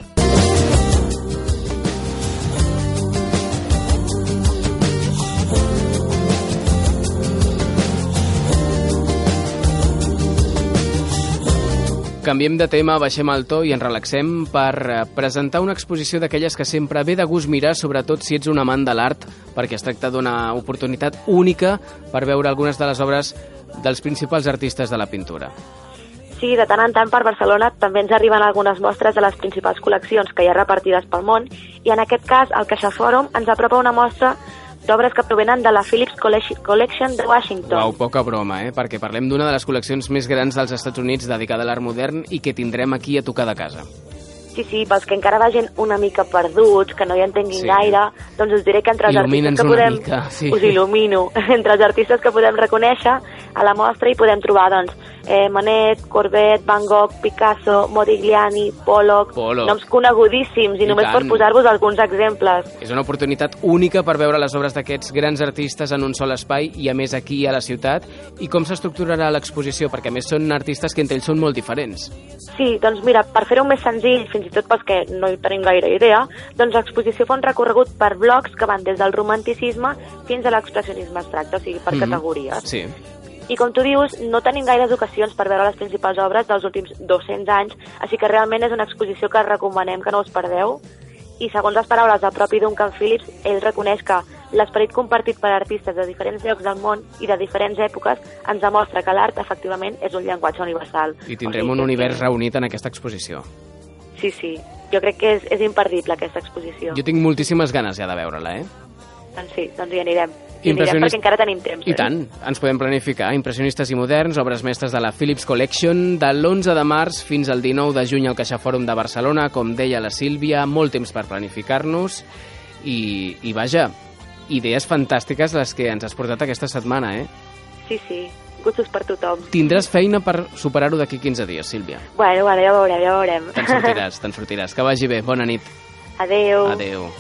Canviem de tema, baixem el to i ens relaxem per eh, presentar una exposició d'aquelles que sempre ve de gust mirar, sobretot si ets un amant de l'art, perquè es tracta d'una oportunitat única per veure algunes de les obres dels principals artistes de la pintura. Sí, de tant en tant per Barcelona també ens arriben algunes mostres de les principals col·leccions que hi ha repartides pel món i en aquest cas el Caixa Fòrum ens apropa una mostra d'obres que provenen de la Phillips Collec- Collection de Washington. Uau, poca broma, eh? Perquè parlem d'una de les col·leccions més grans dels Estats Units dedicada a l'art modern i que tindrem aquí a tocar de casa. Sí, sí, pels que encara vagin una mica perduts, que no hi entenguin Sí. gaire, doncs us diré que entre els artistes que podem... mica, sí. Us il·lumino. Entre els artistes que podem reconèixer a la mostra hi podem trobar, doncs, eh, Manet, Corbet, Van Gogh, Picasso, Modigliani, Pollock, Pollock. noms conegudíssims, i, I només tant. per posar-vos alguns exemples. És una oportunitat única per veure les obres d'aquests grans artistes en un sol espai i a més aquí a la ciutat. I com s'estructurarà l'exposició? Perquè a més són artistes que entre ells són molt diferents. Sí, doncs mira, per fer-ho més senzill, fins i tot pels que no hi tenim gaire idea, doncs l'exposició fa un recorregut per blocs que van des del romanticisme fins a l'expressionisme abstracte, o sigui, per Mhm. categories. Sí. I com tu dius, no tenim gaires ocasions per veure les principals obres dels últims 200 anys, així que realment és una exposició que recomanem que no us perdeu. I segons les paraules del propi Duncan Phillips, ell reconeix que l'esperit compartit per artistes de diferents llocs del món i de diferents èpoques ens demostra que l'art efectivament és un llenguatge universal. I tindrem O un sigui que- univers reunit en aquesta exposició. Sí, sí. Jo crec que és, és imperdible aquesta exposició. Jo tinc moltíssimes ganes ja de veure-la, eh? Doncs sí, doncs hi anirem. Hi anirem Impressionist- perquè encara tenim temps. I eh? tant, ens podem planificar. Impressionistes i moderns, obres mestres de la Philips Collection, de l'11 de març fins al 19 de juny al Caixa Fòrum de Barcelona, com deia la Sílvia, molt temps per planificar-nos i, i vaja, idees fantàstiques les que ens has portat aquesta setmana, eh? Sí, sí. Gustos per tothom. Tindràs feina per superar-ho d'aquí 15 dies, Sílvia. Bueno, bueno, ja veurem, ja veurem. Te'n sortiràs, te'n sortiràs. Que vagi bé. Bona nit. Adeu. Adeu.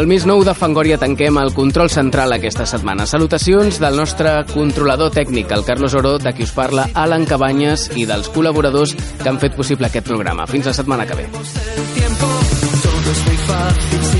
El més nou de Fangoria tanquem el control central aquesta setmana. Salutacions del nostre controlador tècnic, el Carlos Oro, de qui us parla, Alan Cabanyes, i dels col·laboradors que han fet possible aquest programa. Fins la setmana que ve. Todo es muy fácil